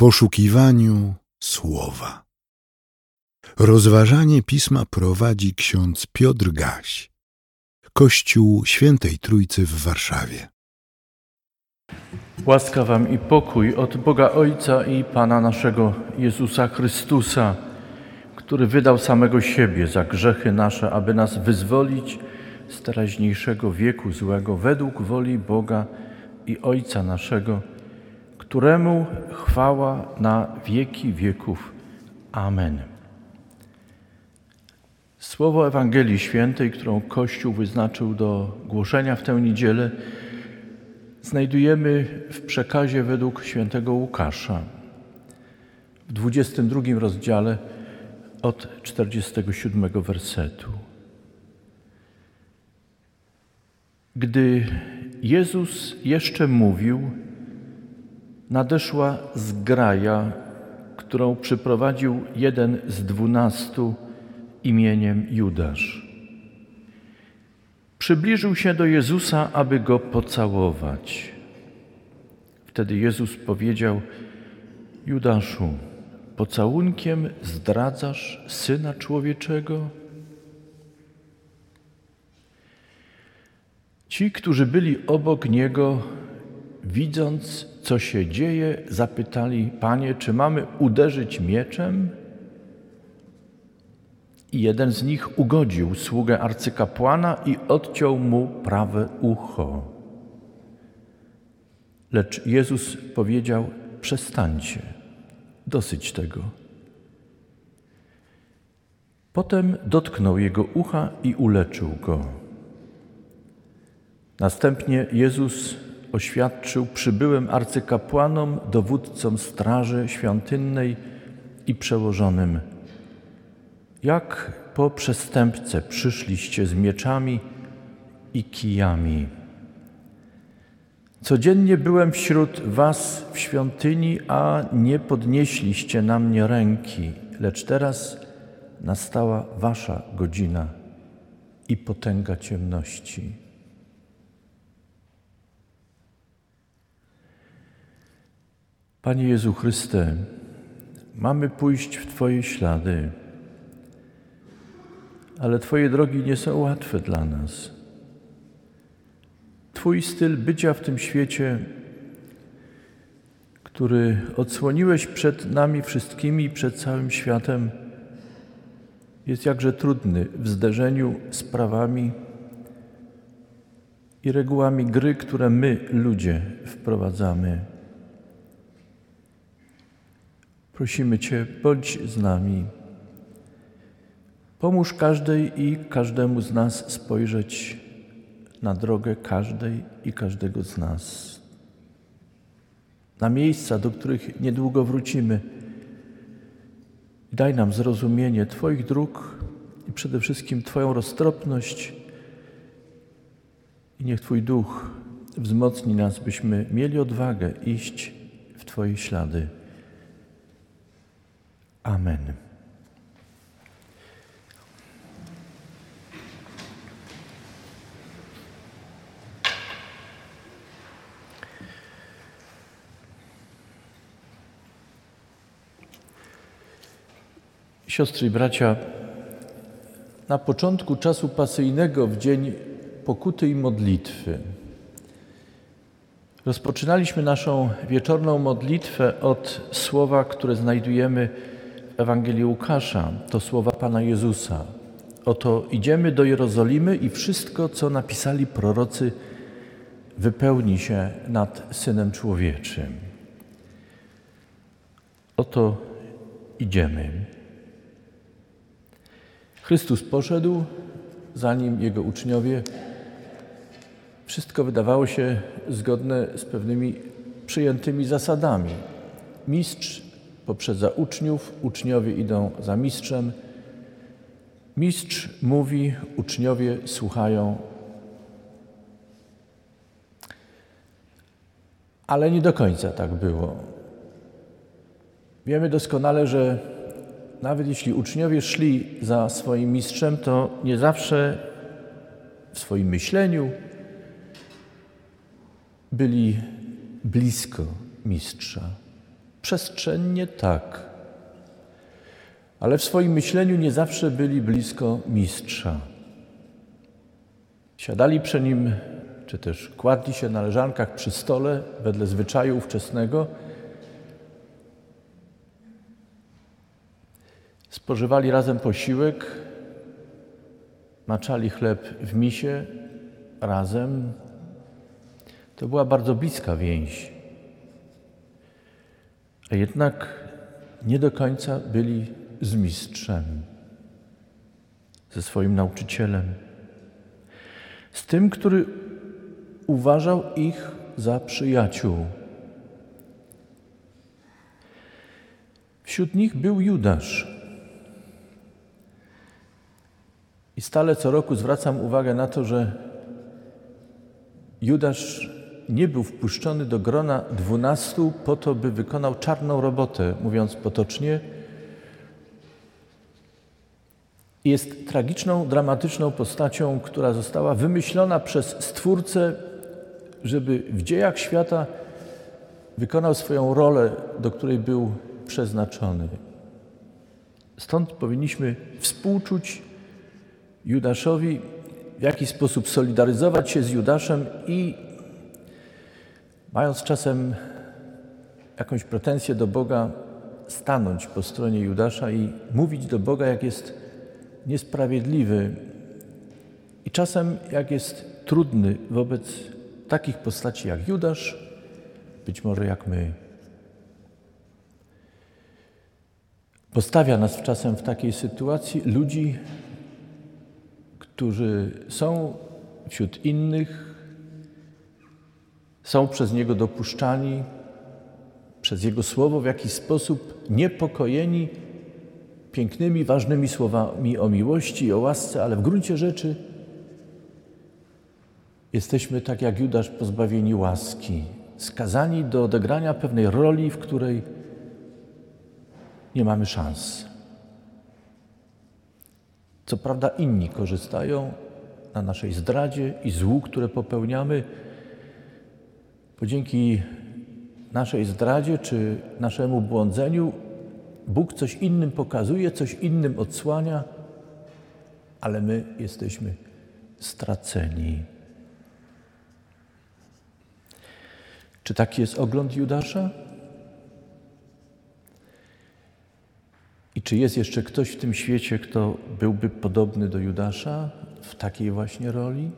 poszukiwaniu słowa. Rozważanie pisma prowadzi ksiądz Piotr Gaś, Kościół Świętej Trójcy w Warszawie. Łaska Wam i pokój od Boga Ojca i Pana naszego Jezusa Chrystusa, który wydał samego siebie za grzechy nasze, aby nas wyzwolić z teraźniejszego wieku złego według woli Boga i Ojca naszego, któremu chwała na wieki wieków. Amen. Słowo Ewangelii Świętej, którą Kościół wyznaczył do głoszenia w tę niedzielę, znajdujemy w przekazie według świętego Łukasza w 22 rozdziale od 47 wersetu. Gdy Jezus jeszcze mówił, nadeszła zgraja, którą przyprowadził jeden z dwunastu imieniem Judasz. Przybliżył się do Jezusa, aby go pocałować. Wtedy Jezus powiedział: Judaszu, pocałunkiem zdradzasz syna człowieczego? Ci, którzy byli obok niego, widząc, co się dzieje, zapytali: Panie, czy mamy uderzyć mieczem? I jeden z nich ugodził sługę arcykapłana i odciął mu prawe ucho. Lecz Jezus powiedział: Przestańcie, dosyć tego. Potem dotknął jego ucha i uleczył go. Następnie Jezus oświadczył przybyłym arcykapłanom, dowódcom straży świątynnej i przełożonym: Jak po przestępce przyszliście z mieczami i kijami. Codziennie byłem wśród was w świątyni, a nie podnieśliście na mnie ręki, lecz teraz nastała wasza godzina i potęga ciemności. Panie Jezu Chryste, mamy pójść w Twoje ślady, ale Twoje drogi nie są łatwe dla nas. Twój styl bycia w tym świecie, który odsłoniłeś przed nami wszystkimi przed całym światem, jest jakże trudny w zderzeniu z prawami i regułami gry, które my, ludzie, wprowadzamy. Prosimy Cię, bądź z nami. Pomóż każdej i każdemu z nas spojrzeć na drogę każdej i każdego z nas, na miejsca, do których niedługo wrócimy. Daj nam zrozumienie Twoich dróg i przede wszystkim Twoją roztropność. I niech Twój duch wzmocni nas, byśmy mieli odwagę iść w Twoje ślady. Amen. Siostry i bracia, na początku czasu pasyjnego, w dzień pokuty i modlitwy, rozpoczynaliśmy naszą wieczorną modlitwę od słowa, które znajdujemy Ewangelii Łukasza. To słowa Pana Jezusa. Oto idziemy do Jerozolimy i wszystko, co napisali prorocy, wypełni się nad Synem Człowieczym. Oto idziemy. Chrystus poszedł, zanim Jego uczniowie. Wszystko wydawało się zgodne z pewnymi przyjętymi zasadami. Mistrz poprzedza uczniów, uczniowie idą za mistrzem. Mistrz mówi, uczniowie słuchają. Ale nie do końca tak było. Wiemy doskonale, że nawet jeśli uczniowie szli za swoim mistrzem, to nie zawsze w swoim myśleniu byli blisko mistrza. Przestrzennie tak, ale w swoim myśleniu nie zawsze byli blisko mistrza. Siadali przy nim, czy też kładli się na leżankach przy stole wedle zwyczaju ówczesnego. Spożywali razem posiłek, maczali chleb w misie razem. To była bardzo bliska więź. A jednak nie do końca byli z mistrzem, ze swoim nauczycielem, z tym, który uważał ich za przyjaciół. Wśród nich był Judasz. I stale co roku zwracam uwagę na to, że Judasz nie był wpuszczony do grona dwunastu po to, by wykonał czarną robotę, mówiąc potocznie. Jest tragiczną, dramatyczną postacią, która została wymyślona przez Stwórcę, żeby w dziejach świata wykonał swoją rolę, do której był przeznaczony. Stąd powinniśmy współczuć Judaszowi, w jaki sposób solidaryzować się z Judaszem i mając czasem jakąś pretensję do Boga, stanąć po stronie Judasza i mówić do Boga, jak jest niesprawiedliwy i czasem jak jest trudny wobec takich postaci jak Judasz, być może jak my. Postawia nas czasem w takiej sytuacji ludzi, którzy są wśród innych, są przez Niego dopuszczani, przez Jego Słowo w jakiś sposób niepokojeni pięknymi, ważnymi słowami o miłości i o łasce, ale w gruncie rzeczy jesteśmy tak jak Judasz pozbawieni łaski, skazani do odegrania pewnej roli, w której nie mamy szans. Co prawda inni korzystają na naszej zdradzie i złu, które popełniamy, bo dzięki naszej zdradzie czy naszemu błądzeniu Bóg coś innym pokazuje, coś innym odsłania, ale my jesteśmy straceni. Czy taki jest ogląd Judasza? I czy jest jeszcze ktoś w tym świecie, kto byłby podobny do Judasza w takiej właśnie roli?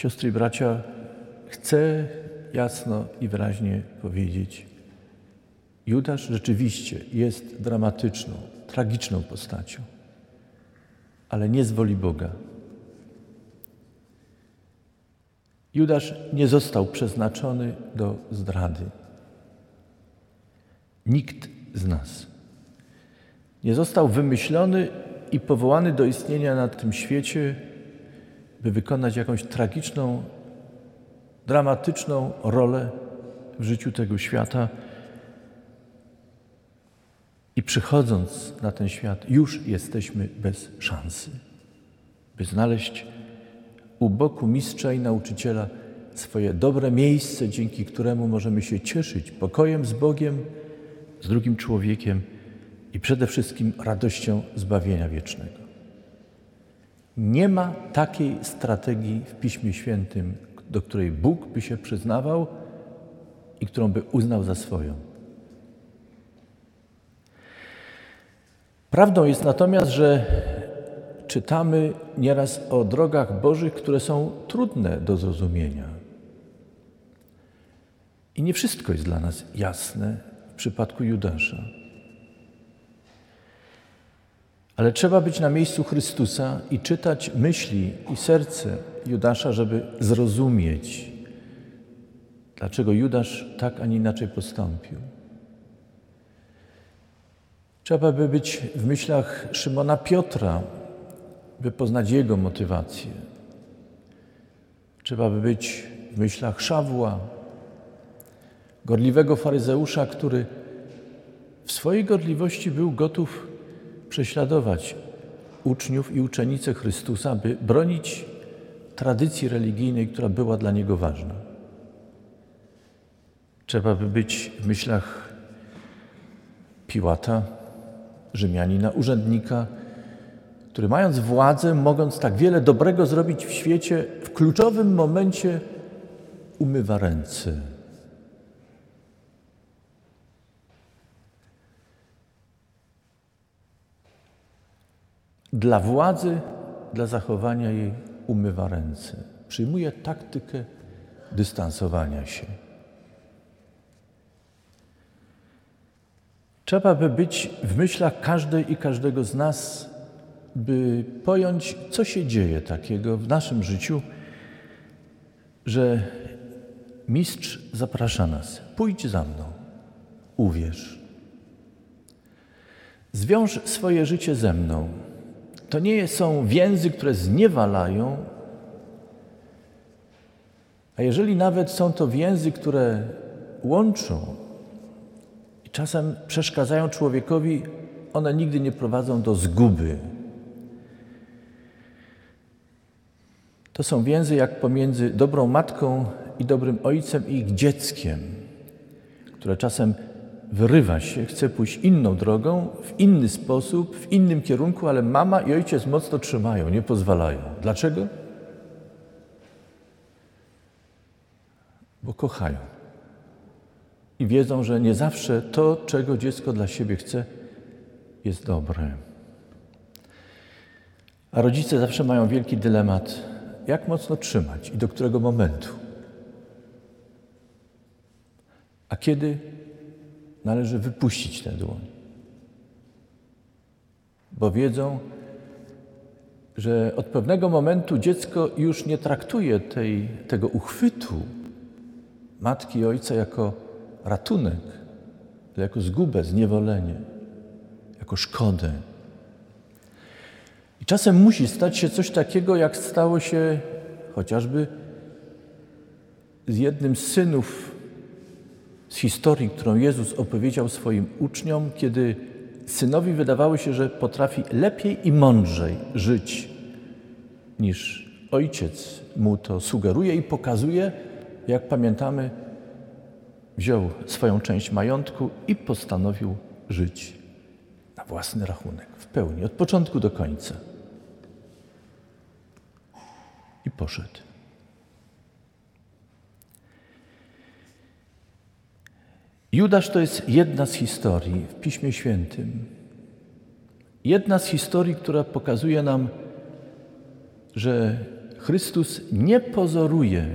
Siostry i bracia, chcę jasno i wyraźnie powiedzieć: Judasz rzeczywiście jest dramatyczną, tragiczną postacią, ale nie z woli Boga. Judasz nie został przeznaczony do zdrady. Nikt z nas nie został wymyślony i powołany do istnienia na tym świecie, by wykonać jakąś tragiczną, dramatyczną rolę w życiu tego świata. I przychodząc na ten świat, już jesteśmy bez szansy, by znaleźć u boku mistrza i nauczyciela swoje dobre miejsce, dzięki któremu możemy się cieszyć pokojem z Bogiem z drugim człowiekiem i przede wszystkim radością zbawienia wiecznego. Nie ma takiej strategii w Piśmie Świętym, do której Bóg by się przyznawał i którą by uznał za swoją. Prawdą jest natomiast, że czytamy nieraz o drogach Bożych, które są trudne do zrozumienia. I nie wszystko jest dla nas jasne, przypadku Judasza. Ale trzeba być na miejscu Chrystusa i czytać myśli i serce Judasza, żeby zrozumieć, dlaczego Judasz tak, a nie inaczej postąpił. Trzeba by być w myślach Szymona Piotra, by poznać jego motywację. Trzeba by być w myślach Szawła, gorliwego faryzeusza, który w swojej gorliwości był gotów prześladować uczniów i uczennice Chrystusa, by bronić tradycji religijnej, która była dla niego ważna. Trzeba by być w myślach Piłata, Rzymianina, urzędnika, który mając władzę, mogąc tak wiele dobrego zrobić w świecie, w kluczowym momencie umywa ręce. Dla władzy, dla zachowania jej umywa ręce. Przyjmuje taktykę dystansowania się. Trzeba by być w myślach każdej i każdego z nas, by pojąć, co się dzieje takiego w naszym życiu, że mistrz zaprasza nas: pójdź za mną, uwierz. Zwiąż swoje życie ze mną. To nie są więzy, które zniewalają, a jeżeli nawet są to więzy, które łączą i czasem przeszkadzają człowiekowi, one nigdy nie prowadzą do zguby. To są więzy jak pomiędzy dobrą matką i dobrym ojcem i ich dzieckiem, które czasem wyrywa się, chce pójść inną drogą, w inny sposób, w innym kierunku, ale mama i ojciec mocno trzymają, nie pozwalają. Dlaczego? Bo kochają. I wiedzą, że nie zawsze to, czego dziecko dla siebie chce, jest dobre. A rodzice zawsze mają wielki dylemat, jak mocno trzymać i do którego momentu. A kiedy należy wypuścić tę dłoń. Bo wiedzą, że od pewnego momentu dziecko już nie traktuje tej, tego uchwytu matki i ojca jako ratunek, ale jako zgubę, zniewolenie, jako szkodę. I czasem musi stać się coś takiego, jak stało się chociażby z jednym z synów z historii, którą Jezus opowiedział swoim uczniom, kiedy synowi wydawało się, że potrafi lepiej i mądrzej żyć niż ojciec mu to sugeruje i pokazuje, jak pamiętamy, wziął swoją część majątku i postanowił żyć na własny rachunek, w pełni, od początku do końca. I poszedł. Judasz to jest jedna z historii w Piśmie Świętym. Jedna z historii, która pokazuje nam, że Chrystus nie pozoruje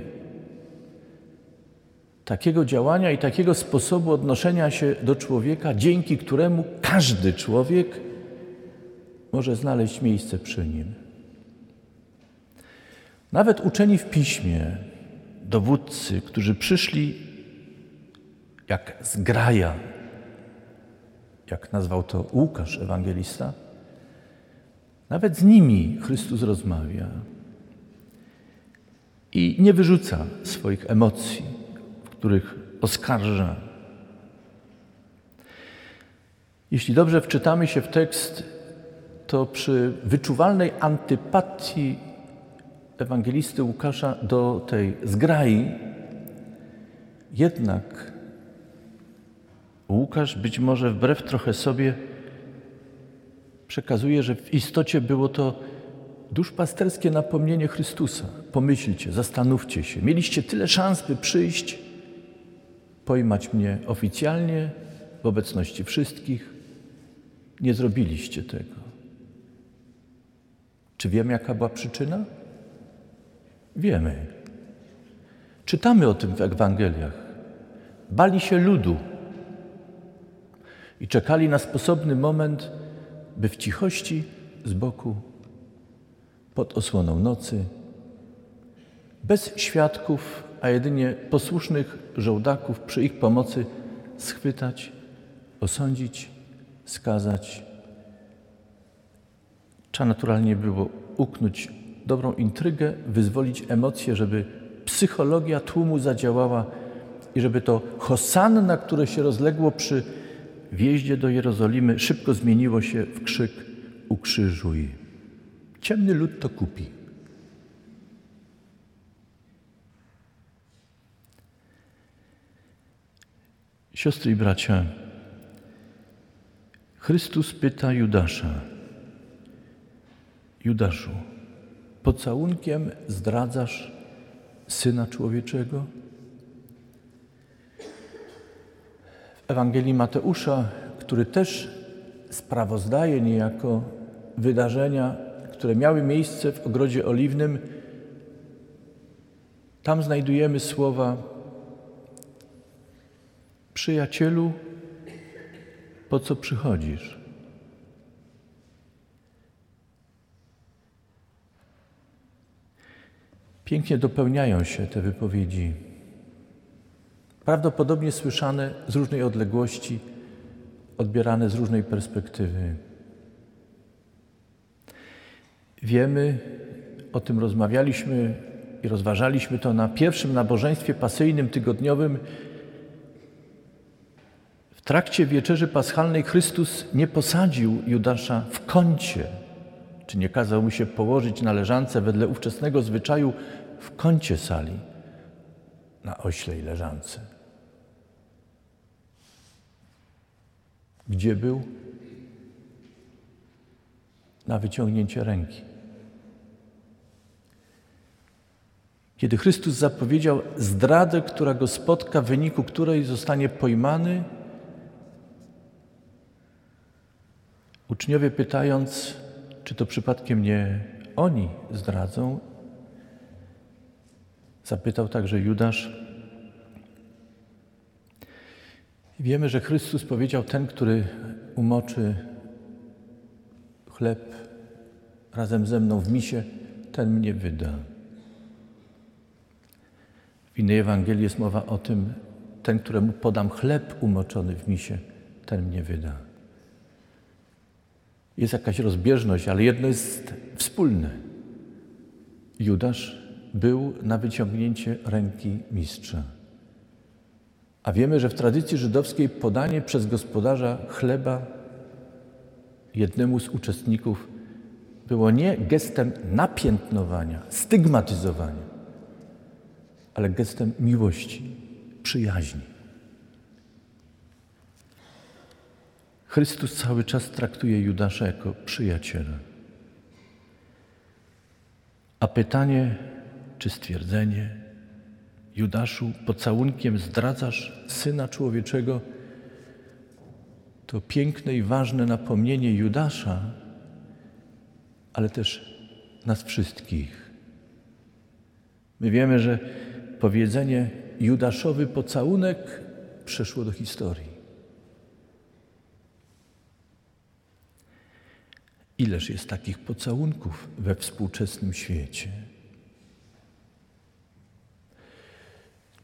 takiego działania i takiego sposobu odnoszenia się do człowieka, dzięki któremu każdy człowiek może znaleźć miejsce przy nim. Nawet uczeni w piśmie, dowódcy, którzy przyszli jak zgraja, jak nazwał to Łukasz, ewangelista, nawet z nimi Chrystus rozmawia i nie wyrzuca swoich emocji, w których oskarża. Jeśli dobrze wczytamy się w tekst, to przy wyczuwalnej antypatii ewangelisty Łukasza do tej zgrai, jednak Łukasz być może wbrew trochę sobie przekazuje, że w istocie było to duszpasterskie napomnienie Chrystusa. Pomyślcie, zastanówcie się. Mieliście tyle szans, by przyjść, pojmać mnie oficjalnie, w obecności wszystkich. Nie zrobiliście tego. Czy wiemy, jaka była przyczyna? Wiemy. Czytamy o tym w Ewangeliach. Bali się ludu i czekali na sposobny moment, by w cichości z boku, pod osłoną nocy, bez świadków, a jedynie posłusznych żołdaków przy ich pomocy schwytać, osądzić, skazać. Trzeba naturalnie było uknąć dobrą intrygę, wyzwolić emocje, żeby psychologia tłumu zadziałała i żeby to hosanna, które się rozległo przy wjeździe do Jerozolimy szybko zmieniło się w krzyk ukrzyżuj. Ciemny lud to kupi. Siostry i bracia, Chrystus pyta Judasza: Judaszu, pocałunkiem zdradzasz syna człowieczego? W Ewangelii Mateusza, który też sprawozdaje niejako wydarzenia, które miały miejsce w ogrodzie oliwnym, tam znajdujemy słowa: Przyjacielu, po co przychodzisz? Pięknie dopełniają się te wypowiedzi, prawdopodobnie słyszane z różnej odległości, odbierane z różnej perspektywy. Wiemy, o tym rozmawialiśmy i rozważaliśmy to na pierwszym nabożeństwie pasyjnym tygodniowym. W trakcie wieczerzy paschalnej Chrystus nie posadził Judasza w kącie, czy nie kazał mu się położyć na leżance wedle ówczesnego zwyczaju w kącie sali na oślej leżance. Gdzie był? Na wyciągnięcie ręki. Kiedy Chrystus zapowiedział zdradę, która go spotka, w wyniku której zostanie pojmany, uczniowie pytając, czy to przypadkiem nie oni zdradzą, zapytał także Judasz. Wiemy, że Chrystus powiedział: Ten, który umoczy chleb razem ze mną w misie, ten mnie wyda. W innej Ewangelii jest mowa o tym, ten, któremu podam chleb umoczony w misie, ten mnie wyda. Jest jakaś rozbieżność, ale jedno jest wspólne. Judasz był na wyciągnięcie ręki mistrza. A wiemy, że w tradycji żydowskiej podanie przez gospodarza chleba jednemu z uczestników było nie gestem napiętnowania, stygmatyzowania, ale gestem miłości, przyjaźni. Chrystus cały czas traktuje Judasza jako przyjaciela. A pytanie, czy stwierdzenie, Judaszu, pocałunkiem zdradzasz syna człowieczego, to piękne i ważne napomnienie Judasza, ale też nas wszystkich. My wiemy, że powiedzenie Judaszowy pocałunek przeszło do historii. Ileż jest takich pocałunków we współczesnym świecie?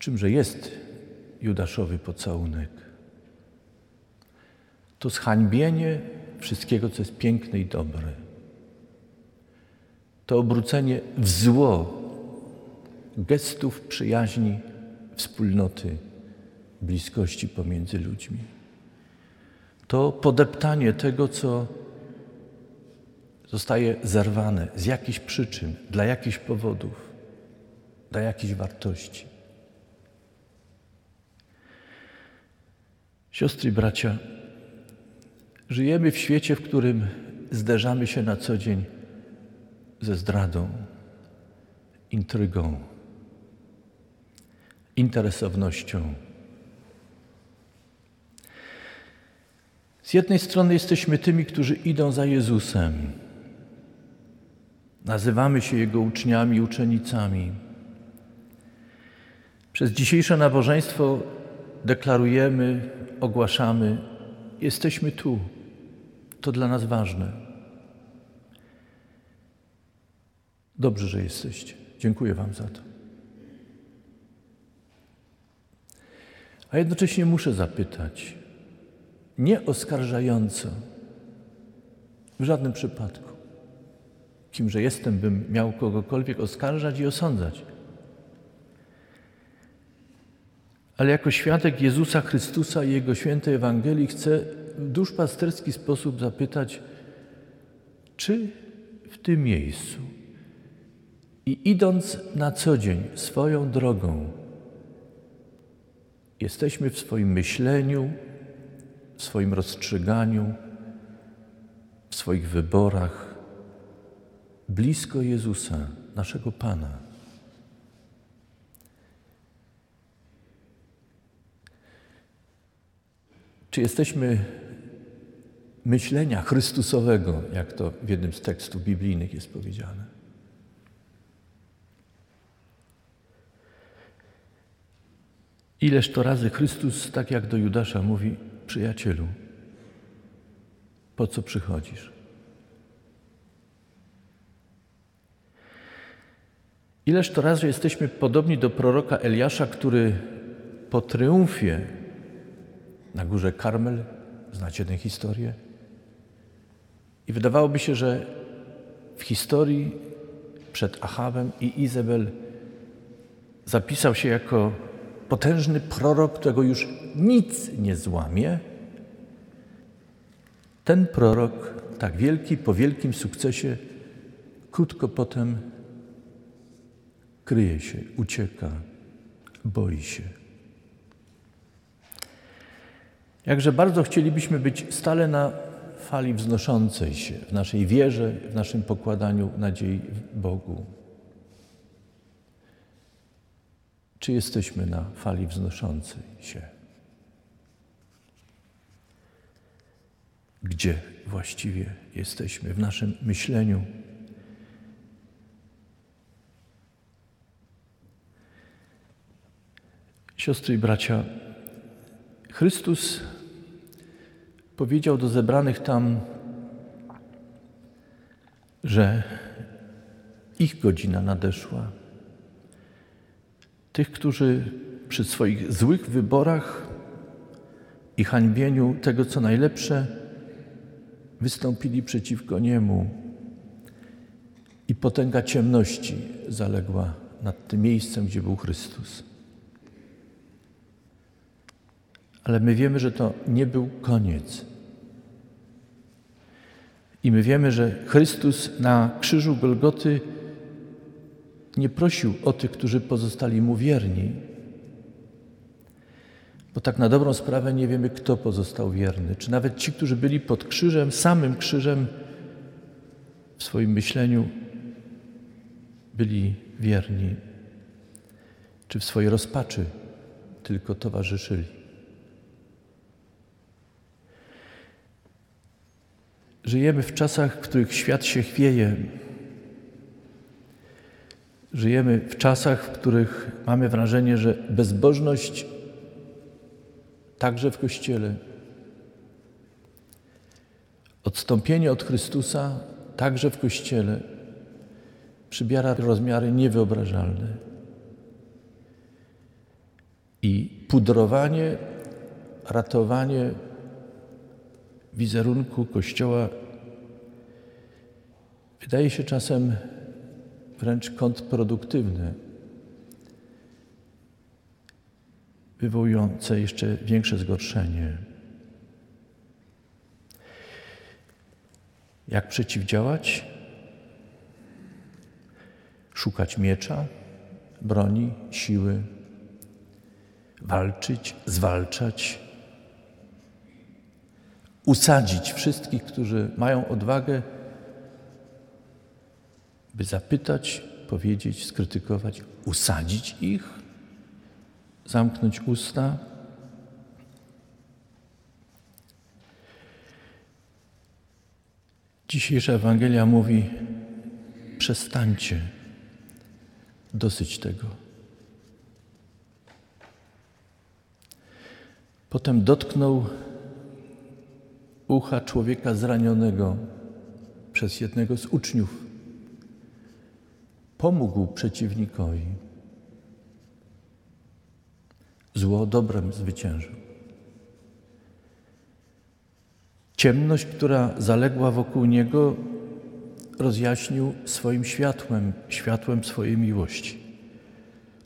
Czymże jest Judaszowy pocałunek? To zhańbienie wszystkiego, co jest piękne i dobre. To obrócenie w zło gestów przyjaźni, wspólnoty, bliskości pomiędzy ludźmi. To podeptanie tego, co zostaje zerwane z jakichś przyczyn, dla jakichś powodów, dla jakichś wartości. Siostry i bracia, żyjemy w świecie, w którym zderzamy się na co dzień ze zdradą, intrygą, interesownością. Z jednej strony jesteśmy tymi, którzy idą za Jezusem. Nazywamy się Jego uczniami, uczennicami. Przez dzisiejsze nabożeństwo deklarujemy, ogłaszamy, jesteśmy tu. To dla nas ważne. Dobrze, że jesteście. Dziękuję Wam za to. A jednocześnie muszę zapytać, nie oskarżająco, w żadnym przypadku, kimże jestem, bym miał kogokolwiek oskarżać i osądzać. Ale jako świadek Jezusa Chrystusa i Jego świętej Ewangelii chcę w duszpasterski sposób zapytać, czy w tym miejscu i idąc na co dzień swoją drogą, jesteśmy w swoim myśleniu, w swoim rozstrzyganiu, w swoich wyborach blisko Jezusa, naszego Pana. Czy jesteśmy myślenia Chrystusowego, jak to w jednym z tekstów biblijnych jest powiedziane? Ileż to razy Chrystus, tak jak do Judasza, mówi: Przyjacielu, po co przychodzisz? Ileż to razy jesteśmy podobni do proroka Eliasza, który po triumfie na górze Karmel, znacie tę historię, i wydawałoby się, że w historii przed Achabem i Izabel zapisał się jako potężny prorok, którego już nic nie złamie. Ten prorok, tak wielki, po wielkim sukcesie, krótko potem kryje się, ucieka, boi się. Jakże bardzo chcielibyśmy być stale na fali wznoszącej się w naszej wierze, w naszym pokładaniu nadziei w Bogu. Czy jesteśmy na fali wznoszącej się? Gdzie właściwie jesteśmy w naszym myśleniu? Siostry i bracia, Chrystus powiedział do zebranych tam, że ich godzina nadeszła. Tych, którzy przy swoich złych wyborach i hańbieniu tego, co najlepsze, wystąpili przeciwko Niemu. I potęga ciemności zaległa nad tym miejscem, gdzie był Chrystus. Ale my wiemy, że to nie był koniec. I my wiemy, że Chrystus na krzyżu Golgoty nie prosił o tych, którzy pozostali mu wierni, bo tak na dobrą sprawę nie wiemy, kto pozostał wierny. Czy nawet ci, którzy byli pod krzyżem, samym krzyżem w swoim myśleniu byli wierni, czy w swojej rozpaczy tylko towarzyszyli. Żyjemy w czasach, w których świat się chwieje. Żyjemy w czasach, w których mamy wrażenie, że bezbożność także w Kościele, odstąpienie od Chrystusa także w Kościele przybiera rozmiary niewyobrażalne. I pudrowanie, ratowanie wizerunku Kościoła wydaje się czasem wręcz kontrproduktywne, wywołujące jeszcze większe zgorszenie. Jak przeciwdziałać? Szukać miecza, broni, siły, walczyć, zwalczać, usadzić wszystkich, którzy mają odwagę, by zapytać, powiedzieć, skrytykować, usadzić ich, zamknąć usta. Dzisiejsza Ewangelia mówi: przestańcie, dosyć tego. Potem dotknął ucha człowieka zranionego przez jednego z uczniów. Pomógł przeciwnikowi. Zło dobrem zwyciężył. Ciemność, która zaległa wokół niego, rozjaśnił swoim światłem, światłem swojej miłości.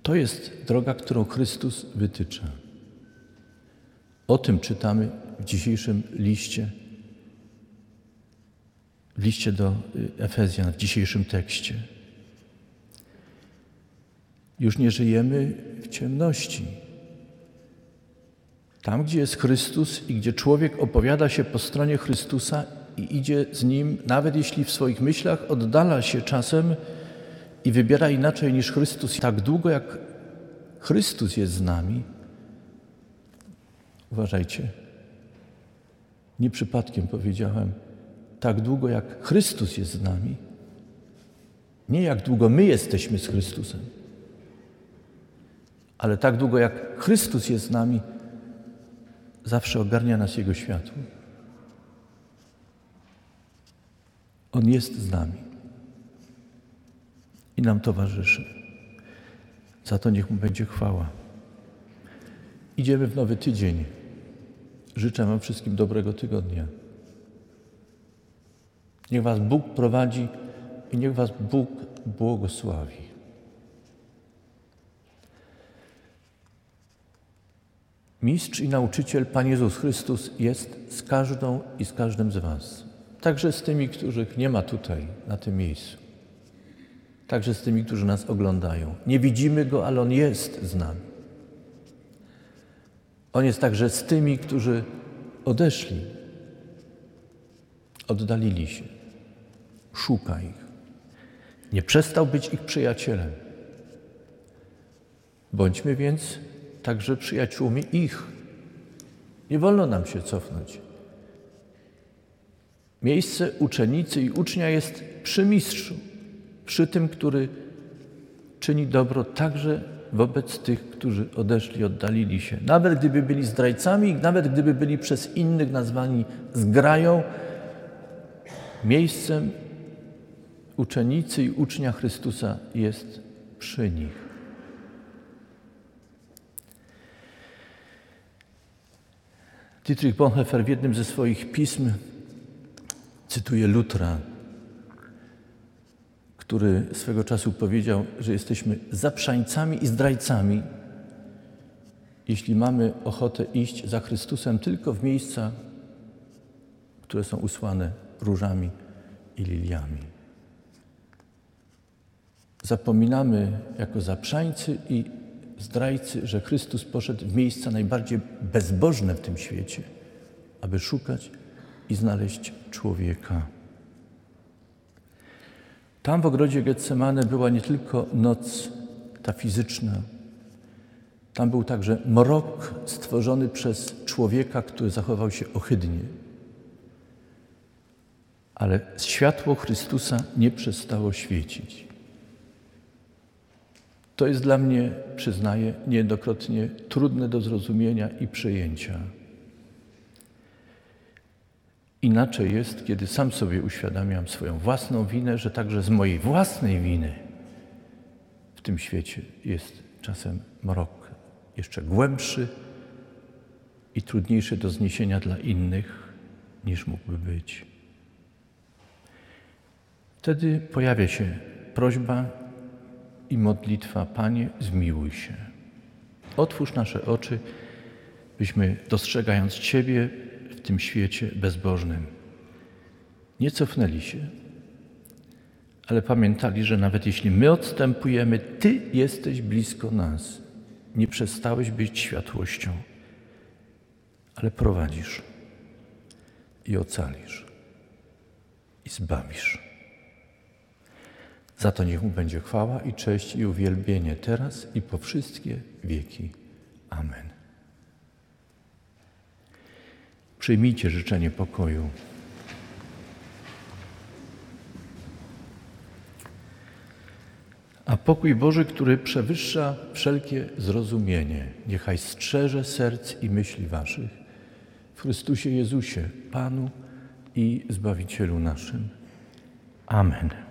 To jest droga, którą Chrystus wytycza. O tym czytamy w dzisiejszym liście, liście do y, Efezjan, w dzisiejszym tekście. Już nie żyjemy w ciemności. Tam, gdzie jest Chrystus i gdzie człowiek opowiada się po stronie Chrystusa i idzie z nim, nawet jeśli w swoich myślach oddala się czasem i wybiera inaczej niż Chrystus, tak długo jak Chrystus jest z nami, uważajcie, nie przypadkiem powiedziałem, tak długo jak Chrystus jest z nami, nie jak długo my jesteśmy z Chrystusem, ale tak długo jak Chrystus jest z nami, zawsze ogarnia nas Jego światło. On jest z nami i nam towarzyszy. Za to niech Mu będzie chwała. Idziemy w nowy tydzień. Życzę Wam wszystkim dobrego tygodnia. Niech Was Bóg prowadzi i niech Was Bóg błogosławi. Mistrz i nauczyciel Pan Jezus Chrystus jest z każdą i z każdym z Was. Także z tymi, których nie ma tutaj, na tym miejscu. Także z tymi, którzy nas oglądają. Nie widzimy Go, ale On jest z nami. On jest także z tymi, którzy odeszli, oddalili się. Szuka ich. Nie przestał być ich przyjacielem. Bądźmy więc także przyjaciółmi ich. Nie wolno nam się cofnąć. Miejsce uczennicy i ucznia jest przy mistrzu, przy tym, który czyni dobro także wobec tych, którzy odeszli, oddalili się. Nawet gdyby byli zdrajcami, nawet gdyby byli przez innych nazwani zgrają, miejscem uczennicy i ucznia Chrystusa jest przy nich. Dietrich Bonhoeffer w jednym ze swoich pism cytuje Lutra, który swego czasu powiedział, że jesteśmy zaprzańcami i zdrajcami, jeśli mamy ochotę iść za Chrystusem tylko w miejsca, które są usłane różami i liliami. Zapominamy jako zaprzańcy i zdrajcy, że Chrystus poszedł w miejsca najbardziej bezbożne w tym świecie, aby szukać i znaleźć człowieka. Tam w ogrodzie Getsemane była nie tylko noc ta fizyczna, tam był także mrok stworzony przez człowieka, który zachował się ohydnie. Ale światło Chrystusa nie przestało świecić. To jest dla mnie, przyznaję, niejednokrotnie trudne do zrozumienia i przyjęcia. Inaczej jest, kiedy sam sobie uświadamiam swoją własną winę, że także z mojej własnej winy w tym świecie jest czasem mrok jeszcze głębszy i trudniejszy do zniesienia dla innych niż mógłby być. Wtedy pojawia się prośba i modlitwa: Panie, zmiłuj się. Otwórz nasze oczy, byśmy dostrzegając Ciebie, tym świecie bezbożnym. Nie cofnęli się, ale pamiętali, że nawet jeśli my odstępujemy, Ty jesteś blisko nas. Nie przestałeś być światłością, ale prowadzisz i ocalisz i zbawisz. Za to niech mu będzie chwała i cześć i uwielbienie teraz i po wszystkie wieki. Amen. Przyjmijcie życzenie pokoju. A pokój Boży, który przewyższa wszelkie zrozumienie, niechaj strzeże serc i myśli waszych w Chrystusie Jezusie, Panu i Zbawicielu naszym. Amen.